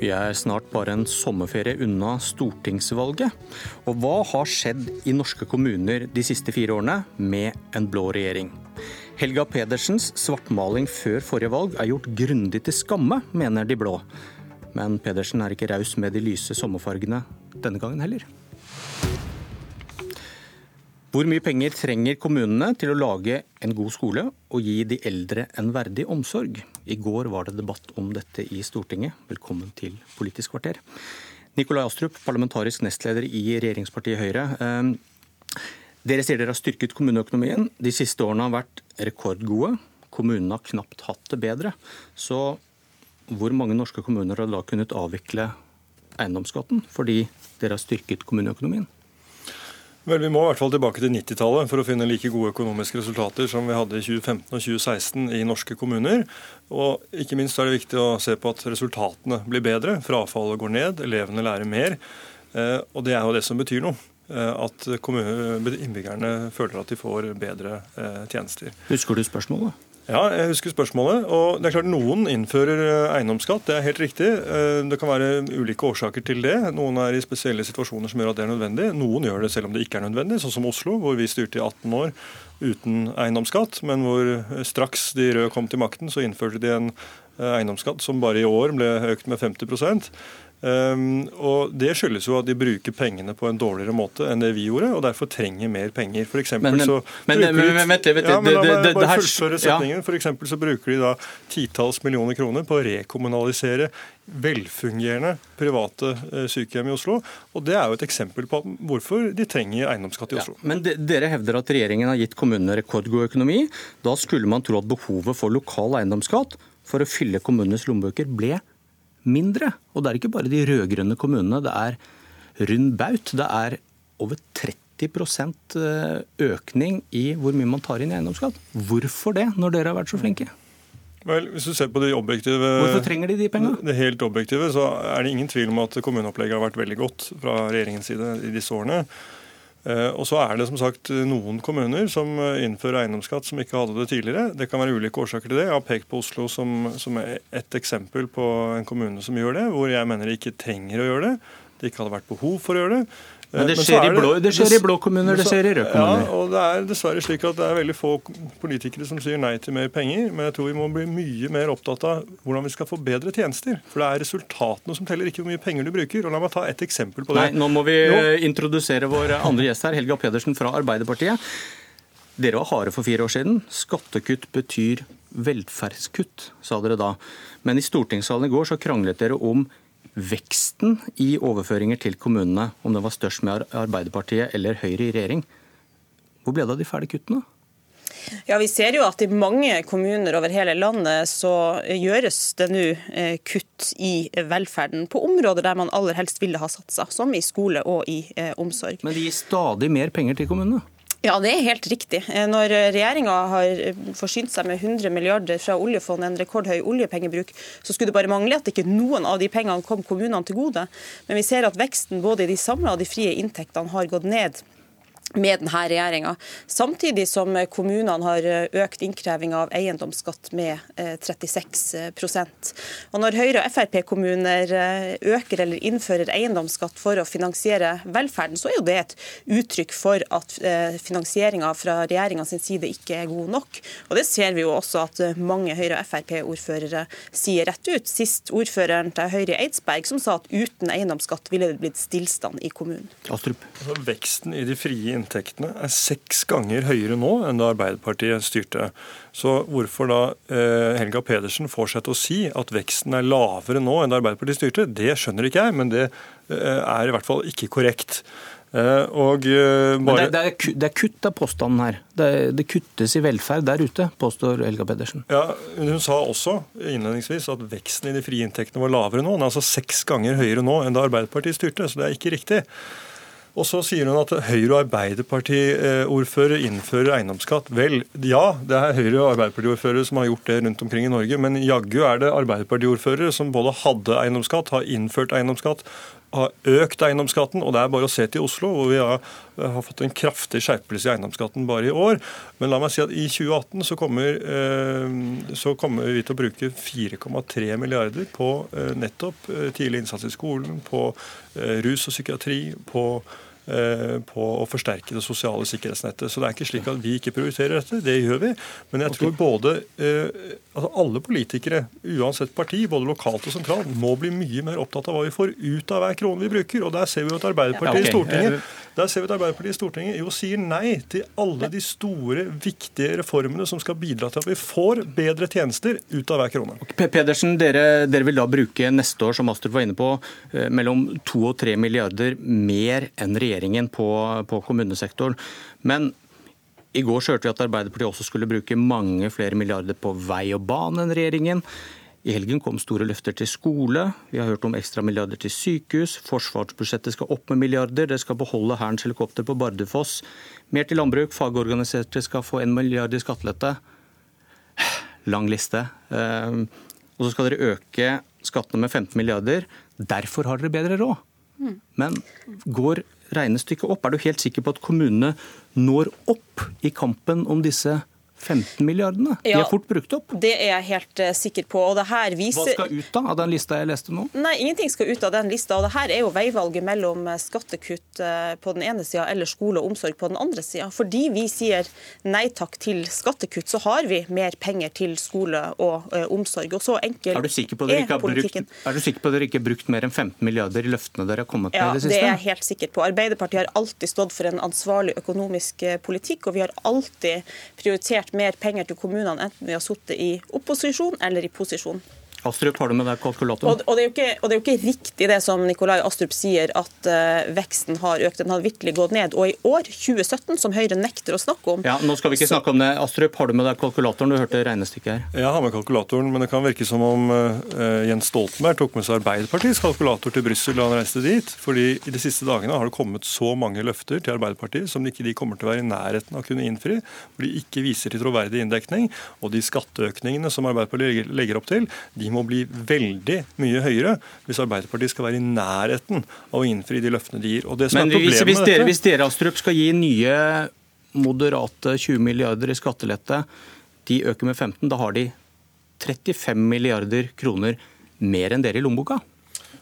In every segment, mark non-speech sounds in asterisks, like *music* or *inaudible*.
Vi er snart bare en sommerferie unna stortingsvalget. Og hva har skjedd i norske kommuner de siste fire årene med en blå regjering? Helga Pedersens svartmaling før forrige valg er gjort grundig til skamme, mener de blå. Men Pedersen er ikke raus med de lyse sommerfargene denne gangen heller. Hvor mye penger trenger kommunene til å lage en god skole og gi de eldre en verdig omsorg? I går var det debatt om dette i Stortinget. Velkommen til Politisk kvarter. Nikolai Astrup, parlamentarisk nestleder i regjeringspartiet Høyre. Ehm, dere sier dere har styrket kommuneøkonomien. De siste årene har vært rekordgode. Kommunene har knapt hatt det bedre. Så hvor mange norske kommuner har da kunnet avvikle eiendomsskatten fordi dere har styrket kommuneøkonomien? Vel, Vi må i hvert fall tilbake til 90-tallet for å finne like gode økonomiske resultater som vi hadde i 2015 og 2016 i norske kommuner. Og Ikke minst er det viktig å se på at resultatene blir bedre. Frafallet går ned, elevene lærer mer. Eh, og Det er jo det som betyr noe. Eh, at innbyggerne føler at de får bedre eh, tjenester. Husker du spørsmålet? Ja, jeg husker spørsmålet. og det er klart Noen innfører eh, eiendomsskatt, det er helt riktig. Eh, det kan være ulike årsaker til det. Noen er i spesielle situasjoner som gjør at det er nødvendig. Noen gjør det selv om det ikke er nødvendig, sånn som Oslo, hvor vi styrte i 18 år uten eiendomsskatt. Men hvor eh, straks de røde kom til makten, så innførte de en eiendomsskatt som bare i år ble økt med 50 Um, og Det skyldes jo at de bruker pengene på en dårligere måte enn det vi gjorde, og derfor trenger mer penger. For men, så men, men, men, vent, ja, men la meg bare fullføre setningen. For så bruker de da titalls millioner kroner på å rekommunalisere velfungerende private eh, sykehjem i Oslo. Og Det er jo et eksempel på hvorfor de trenger eiendomsskatt i Oslo. Ja, men de, Dere hevder at regjeringen har gitt kommunene rekordgod økonomi. Da skulle man tro at behovet for lokal eiendomsskatt for å fylle kommunenes lommebøker ble mindre. Og det er ikke bare de rød-grønne kommunene. Det er rund baut. Det er over 30 eh, økning i hvor mye man tar inn i eiendomsskatt. Hvorfor det, når dere har vært så flinke? Vel, hvis du ser på de objektive, Hvorfor trenger de de pengene? Det helt objektive, så er det ingen tvil om at kommuneopplegget har vært veldig godt fra regjeringens side i disse årene. Eh, og så er det som sagt noen kommuner som eh, innfører eiendomsskatt som ikke hadde det tidligere. Det kan være ulike årsaker til det. Jeg har pekt på Oslo som, som et eksempel på en kommune som gjør det, hvor jeg mener de ikke trenger å gjøre det. Det ikke hadde vært behov for å gjøre det. Men det skjer, det, i, blå, det skjer i blå kommuner, det skjer i røde kommuner. Ja, og Det er dessverre slik at det er veldig få politikere som sier nei til mer penger. Men jeg tror vi må bli mye mer opptatt av hvordan vi skal få bedre tjenester. For det er resultatene som teller, ikke hvor mye penger du bruker. Og La meg ta et eksempel på det. Nei, Nå må vi nå. introdusere vår andre gjest her, Helga Pedersen fra Arbeiderpartiet. Dere var harde for fire år siden. Skattekutt betyr velferdskutt, sa dere da. Men i stortingssalen i går så kranglet dere om veksten i overføringer til kommunene, om det var størst med Arbeiderpartiet eller Høyre i regjering. Hvor ble det av de ferdige kuttene? Ja, Vi ser jo at i mange kommuner over hele landet så gjøres det nå eh, kutt i velferden på områder der man aller helst ville ha satsa, som i skole og i eh, omsorg. Men det gir stadig mer penger til kommunene? Ja, det er helt riktig. Eh, når regjeringa har eh, forsynt seg med 100 milliarder fra oljefondet, en rekordhøy oljepengebruk, så skulle det bare mangle at ikke noen av de pengene kom kommunene til gode. Men vi ser at veksten både i de samla og de frie inntektene har gått ned med denne regjeringa. Samtidig som kommunene har økt innkreving av eiendomsskatt med 36 eh, Og Når Høyre- og Frp-kommuner eh, øker eller innfører eiendomsskatt for å finansiere velferden, så er jo det et uttrykk for at eh, finansieringa fra regjeringa sin side ikke er god nok. Og Det ser vi jo også at mange Høyre- og Frp-ordførere sier rett ut. Sist ordføreren til Høyre i Eidsberg som sa at uten eiendomsskatt ville det blitt stillstand i kommunen. Astrup. Altså, veksten i de frie inntektene er seks ganger høyere nå enn da Arbeiderpartiet styrte. Så hvorfor da eh, Helga Pedersen får seg til å si at veksten er lavere nå enn da Arbeiderpartiet styrte, det skjønner ikke jeg, men det eh, er i hvert fall ikke korrekt. Uh, og, bare... det, er, det, er, kutt av påstanden her. Det, det, kuttes i velferd der ute, påstår Helga Pedersen. Ja, Hun sa også innledningsvis at veksten i de frie inntektene var lavere nå. Den er altså seks ganger høyere nå enn da Arbeiderpartiet styrte, så det er ikke riktig. Og så sier hun at Høyre- og Arbeiderpartiordfører innfører eiendomsskatt. Vel, ja, det er Høyre- og Arbeiderpartiordførere som har gjort det rundt omkring i Norge, men jaggu er det Arbeiderpartiordførere som både hadde eiendomsskatt, har innført eiendomsskatt, har økt eiendomsskatten, og det er bare å se til Oslo, hvor vi har, har fått en kraftig skjerpelse i eiendomsskatten bare i år. Men la meg si at i 2018 så kommer, eh, så kommer vi til å bruke 4,3 milliarder på eh, nettopp tidlig innsats i skolen, på rus og psykiatri, på Eh, på å forsterke det sosiale sikkerhetsnettet. Så det er ikke slik at vi ikke prioriterer dette, det gjør vi. Men jeg tror både eh, altså alle politikere, uansett parti, både lokalt og sentralt, må bli mye mer opptatt av hva vi får ut av hver krone vi bruker. Og der ser vi jo at Arbeiderpartiet i Stortinget der ser vi at Arbeiderpartiet i Stortinget jo sier nei til alle de store, viktige reformene som skal bidra til at vi får bedre tjenester ut av hver krone. Pedersen, dere, dere, vil da bruke neste år, som Astrup var inne på, eh, mellom 2 og 3 milliarder mer enn regjeringen på, på kommunesektoren. Men i går hørte vi at Arbeiderpartiet også skulle bruke mange flere milliarder på vei og bane enn regjeringen. I helgen kom store løfter til skole. Vi har hørt om ekstra milliarder til sykehus. Forsvarsbudsjettet skal opp med milliarder. Det skal beholde Hærens helikopter på Bardufoss. Mer til landbruk. Fagorganiserte skal få en milliard i skattelette. Lang liste. Ehm, og så skal dere øke skattene med 15 milliarder. Derfor har dere bedre råd. Mm. Men går regnestykket opp? Er du helt sikker på at kommunene når opp i kampen om disse 15 milliardene. De er fort brukt opp. Det er jeg helt uh, sikker på. og det her viser... Hva skal ut da, av den lista jeg leste nå? Nei, Ingenting skal ut av den lista. og det her er jo veivalget mellom eh, skattekutt uh, på den ene sida eller skole og omsorg på den andre sida. Fordi vi sier nei takk til skattekutt, så har vi mer penger til skole og uh, omsorg. Og så enkel er, du sikker på politikken. Brukt, er du sikker på at dere ikke har brukt mer enn 15 milliarder i løftene dere har kommet med ja, i det siste? Ja, det er jeg helt sikker på. Arbeiderpartiet har alltid stått for en ansvarlig økonomisk politikk, og vi har alltid prioritert mer penger til kommunene enten vi har sittet i opposisjon eller i posisjon. Astrup, har du med deg kalkulatoren? Og, og, det ikke, og, det er jo ikke, riktig det som Nikolai Astrup sier, at uh, veksten har økt. Den har virkelig gått ned. Og i år, 2017, som Høyre nekter å snakke om Ja, Nå skal vi ikke så... snakke om det. Astrup, har du med deg kalkulatoren? Du hørte regnestykket her. Jeg har med kalkulatoren, men det kan virke som om uh, Jens Stoltenberg tok med seg Arbeiderpartiets kalkulator til Brussel da han reiste dit. fordi i de siste dagene har det kommet så mange løfter til Arbeiderpartiet som de ikke kommer til å være i nærheten av å kunne innfri. hvor de ikke viser til troverdig inndekning. Og de skatteøkningene som Arbeiderpartiet legger opp til, de må bli veldig mye høyere hvis Arbeiderpartiet skal være i nærheten av å innfri de løftene de gir. Og det som Men er hvis, hvis, dere, hvis dere Astrup, skal gi nye moderate 20 milliarder i skattelette, de øker med 15, da har de 35 milliarder kroner mer enn dere i lommeboka?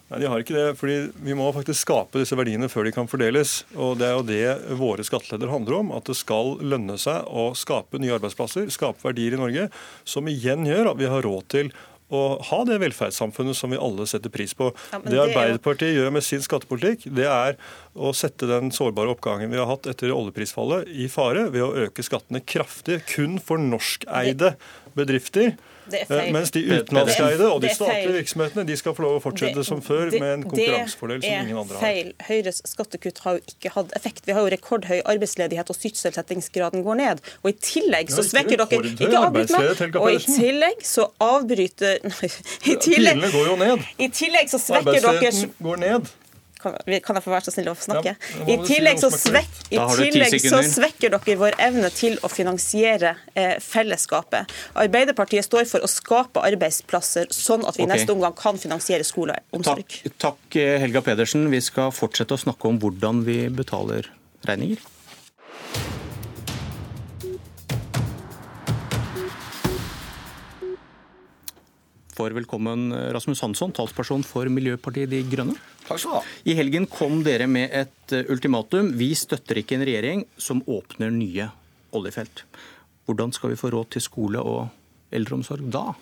Nei, de har ikke det. fordi Vi må faktisk skape disse verdiene før de kan fordeles. og Det er jo det våre skatteledere handler om. At det skal lønne seg å skape nye arbeidsplasser, skape verdier i Norge, som igjen gjør at vi har råd til å ha det velferdssamfunnet som vi alle setter pris på. Ja, det, det Arbeiderpartiet gjør med sin skattepolitikk, det er å sette den sårbare oppgangen vi har hatt etter oljeprisfallet i fare ved å øke skattene kraftig kun for norskeide bedrifter. Eh, mens de utenlandskeide og de statlige virksomhetene de skal få lov å fortsette det, som før med en konkurransefordel som ingen andre har. Det er feil. Høyres skattekutt har jo ikke hatt effekt. Vi har jo rekordhøy arbeidsledighet, og sysselsettingsgraden går ned. Og i tillegg så svekker dere Ikke avbryt meg. Og i tillegg så avbryter *laughs* i tillegg, går jo ned. I tillegg så svekker dere går ned. Kan, kan, jeg få være så snill å snakke? Ja, I tillegg, så, svek, i tillegg så, svekker dere vår evne til å finansiere eh, fellesskapet. Arbeiderpartiet står for å skape arbeidsplasser, sånn at vi i okay. neste omgang kan finansiere skole og omsorg. Takk, takk, eh, Helga Pedersen. Vi skal fortsette å snakke om hvordan vi betaler regninger. For velkommen Rasmus Hansson, talsperson for Miljøpartiet De Grønne. Takk skal du ha. I helgen kom dere med et eh, ultimatum. Vi støtter ikke en regjering som åpner nye oljefelt. Hvordan skal vi få råd til skole og eldreomsorg da?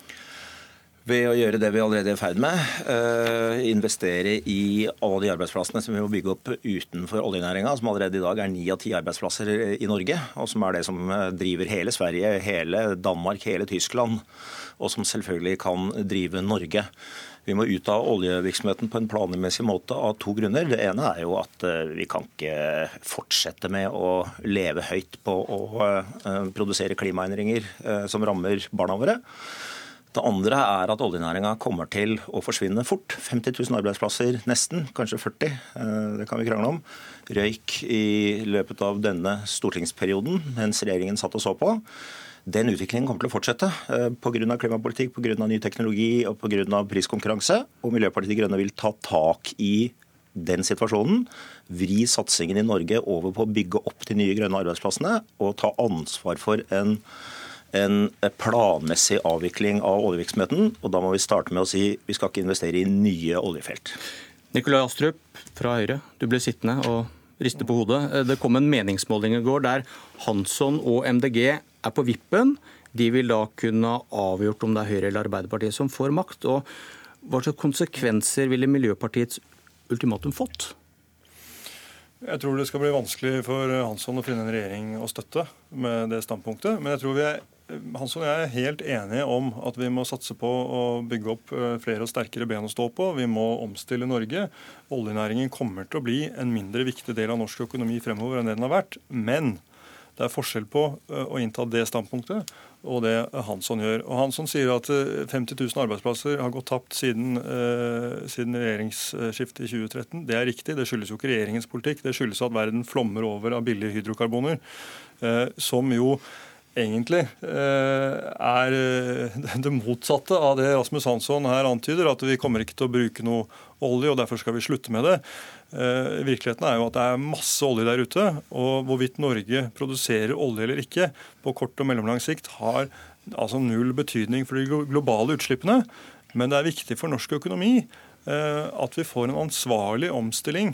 Ved å gjøre det vi allerede er i ferd med. Uh, investere i alle de arbeidsplassene som vi må bygge opp utenfor oljenæringa, som allerede i dag er ni av ti arbeidsplasser i Norge, og som er det som driver hele Sverige, hele Danmark, hele Tyskland og som selvfølgelig kan drive Norge. Vi må ut av oljevirksomheten på en planmessig måte av to grunner. Det ene er jo at eh, vi kan ikke fortsette med å leve høyt på å eh, produsere klimaendringer eh, som rammer barna våre. Det andre er at oljenæringa kommer til å forsvinne fort. 50 000 arbeidsplasser nesten, kanskje 40. Det kan vi krangle om. Røyk i løpet av denne stortingsperioden mens regjeringen satt og så på. Den utviklingen kommer til å fortsette eh, pga. klimapolitikk, pga. ny teknologi og pga. priskonkurranse. Og Miljøpartiet De Grønne vil ta tak i den situasjonen, vri satsingen i Norge over på å bygge opp de nye grønne arbeidsplassene og ta ansvar for en en planmessig avvikling av oljevirksomheten. Og da må vi starte med å si vi skal ikke investere i nye oljefelt. Nikolai Astrup fra Høyre, du ble sittende og riste på hodet. Det kom en meningsmåling i går der Hansson og MDG er på vippen. De vil da kunne avgjort om det er Høyre eller Arbeiderpartiet som får makt. Og hva slags konsekvenser ville Miljøpartiets ultimatum fått? Jeg tror det skal bli vanskelig for Hansson å finne en regjering å støtte med det standpunktet. Men jeg tror vi er Hansson og jeg er helt enige om at vi må satse på å bygge opp eh, flere og sterkere ben å stå på. Vi må omstille Norge. Oljenæringen kommer til å bli en mindre viktig del av norsk økonomi fremover enn det den har vært. Men det er forskjell på eh, å innta det standpunktet og det Hansson gjør. Og Hansson sier at 50 eh, 000 arbeidsplasser har gått tapt siden, siden regjeringsskiftet i 2013. Det er riktig. Det skyldes jo ikke regjeringens politikk. Det skyldes at verden flommer over av billige hydrokarboner, som jo egentlig eh, er eh, *laughs* det motsatte av det Rasmus Hansson her antyder, at vi kommer ikke til å bruke noe olje, og derfor skal vi slutte med det. Eh, virkeligheten er jo at det er masse olje der ute, og hvorvidt Norge produserer olje eller ikke på kort og mellomlang sikt, har altså null betydning for de globale utslippene. Men det er viktig for norsk økonomi at vi får en ansvarlig omstilling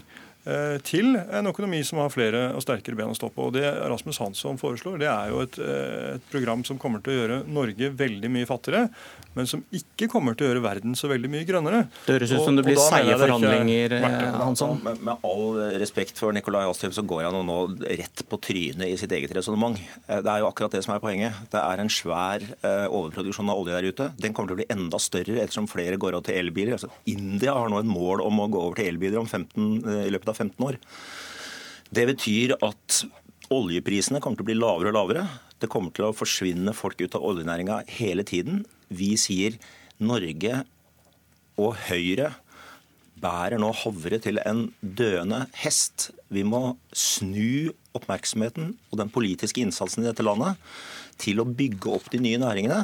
til en økonomi som har flere og sterkere ben å stå på. Og Det Rasmus Hansson foreslår, det er jo et, eh, et, program som kommer til å gjøre Norge veldig mye fattigere, men som ikke kommer til å gjøre verden så veldig mye grønnere. Det høres ut som det blir seige forhandlinger, eh, Hansson. Med, med, all respekt for Nikolai Astrup, så går han nå rett på trynet i sitt eget resonnement. Det er jo akkurat det som er poenget. Det er en svær overproduksjon av olje der ute. Den kommer til å bli enda større ettersom flere går over til elbiler. Altså, India har nå et mål om å gå over til elbiler om 15, i løpet av av 15 år. Det betyr at oljeprisene kommer til å bli lavere og lavere. Det kommer til å forsvinne folk ut av oljenæringa hele tiden. Vi sier Norge og Høyre bærer nå havre til en døende hest. Vi må snu oppmerksomheten og den politiske innsatsen i dette landet til å bygge opp de nye næringene.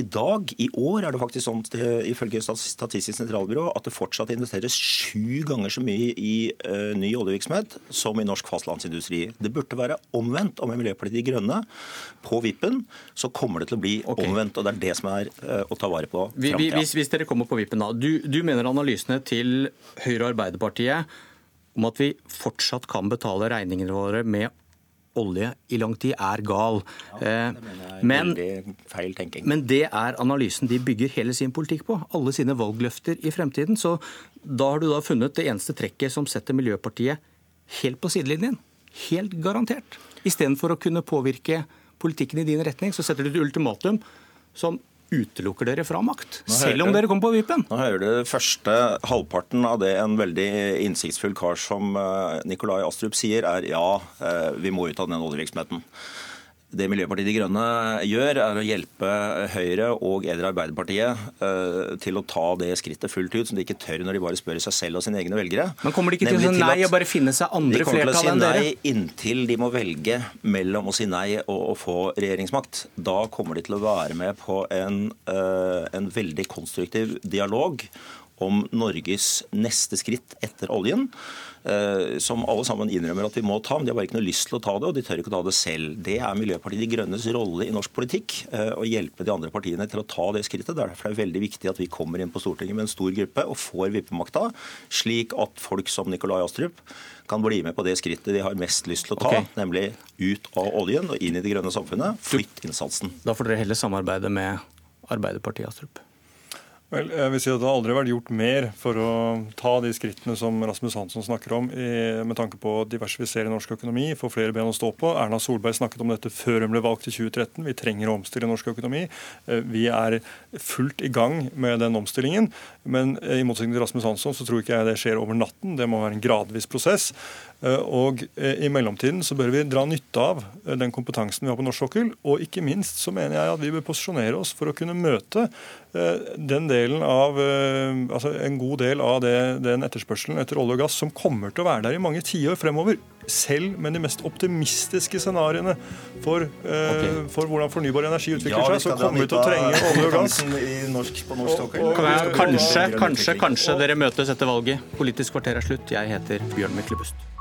I dag, i år, er det faktisk sånn ifølge Statistisk sentralbyrå at det fortsatt investeres sju ganger så mye i uh, ny oljevirksomhet som i norsk fastlandsindustri. Det burde være omvendt. Og med Miljøpartiet De Grønne på vippen, så kommer det til å bli okay. omvendt. Og det er det som er uh, å ta vare på framtida. Hvis, hvis, dere kommer på vippen, da. Du, du mener analysene til Høyre og Arbeiderpartiet om at vi fortsatt kan betale regningene våre med olje i lang tid er gal. Ja, det men, men, det er analysen de bygger hele sin politikk på. Alle sine valgløfter i fremtiden. Så da har du da funnet det eneste trekket som setter Miljøpartiet helt på sidelinjen. Helt garantert. Istedenfor å kunne påvirke politikken i din retning, så setter du et ultimatum som utelukker dere fra makt, selv om dere kommer på vippen? Nå hører du første halvparten av det en veldig innsiktsfull kar som eh, Nikolai Astrup sier, er ja, eh, vi må ut av den oljevirksomheten. Det Miljøpartiet De Grønne gjør, er å hjelpe Høyre og eller Arbeiderpartiet uh, til å ta det skrittet fullt ut, som de ikke tør når de bare spør seg selv og sine egne velgere. Men kommer de ikke til å si nei og bare finne seg andre flertall enn dere? De kommer til å si nei inntil de må velge mellom å si nei og å få regjeringsmakt. Da kommer de til å være med på en, uh, en veldig konstruktiv dialog om Norges neste skritt etter oljen. Eh, som alle sammen innrømmer at vi må ta, men de har bare ikke noe lyst til å ta det, og de tør ikke å ta det selv. Det er Miljøpartiet De Grønnes rolle i norsk politikk eh, å hjelpe de andre partiene til å ta det skrittet. Derfor er det veldig viktig at vi kommer inn på Stortinget med en stor gruppe og får vippemakta, slik at folk som Nikolai Astrup kan bli med på det skrittet de har mest lyst til å ta, okay. nemlig ut av oljen og inn i det grønne samfunnet. Flytt innsatsen. Da får dere heller samarbeide med Arbeiderpartiet, Astrup. Vel, jeg vil si at Det har aldri vært gjort mer for å ta de skrittene som Rasmus Hansson snakker om, i, med tanke på å diversifisere norsk økonomi, få flere ben å stå på. Erna Solberg snakket om dette før hun ble valgt i 2013. Vi trenger å omstille norsk økonomi. Eh, vi er fullt i gang med den omstillingen. Men i motsetning til Rasmus Hansson så tror ikke jeg det skjer over natten. Det må være en gradvis prosess. Eh, og eh, I mellomtiden så bør vi dra nytte av den kompetansen vi har på norsk sokkel. Og ikke minst så mener jeg at vi bør posisjonere oss for å kunne møte den delen av, altså en god del av det, den etterspørselen etter olje og gass som kommer til å være der i mange tiår fremover, selv med de mest optimistiske scenarioene for, okay. for hvordan fornybar energi utvikler ja, seg, så kommer vi til å trenge olje og gass. Norsk, norsk kanskje, kanskje, kanskje dere møtes etter valget. Politisk kvarter er slutt. Jeg heter Bjørn Myklebust.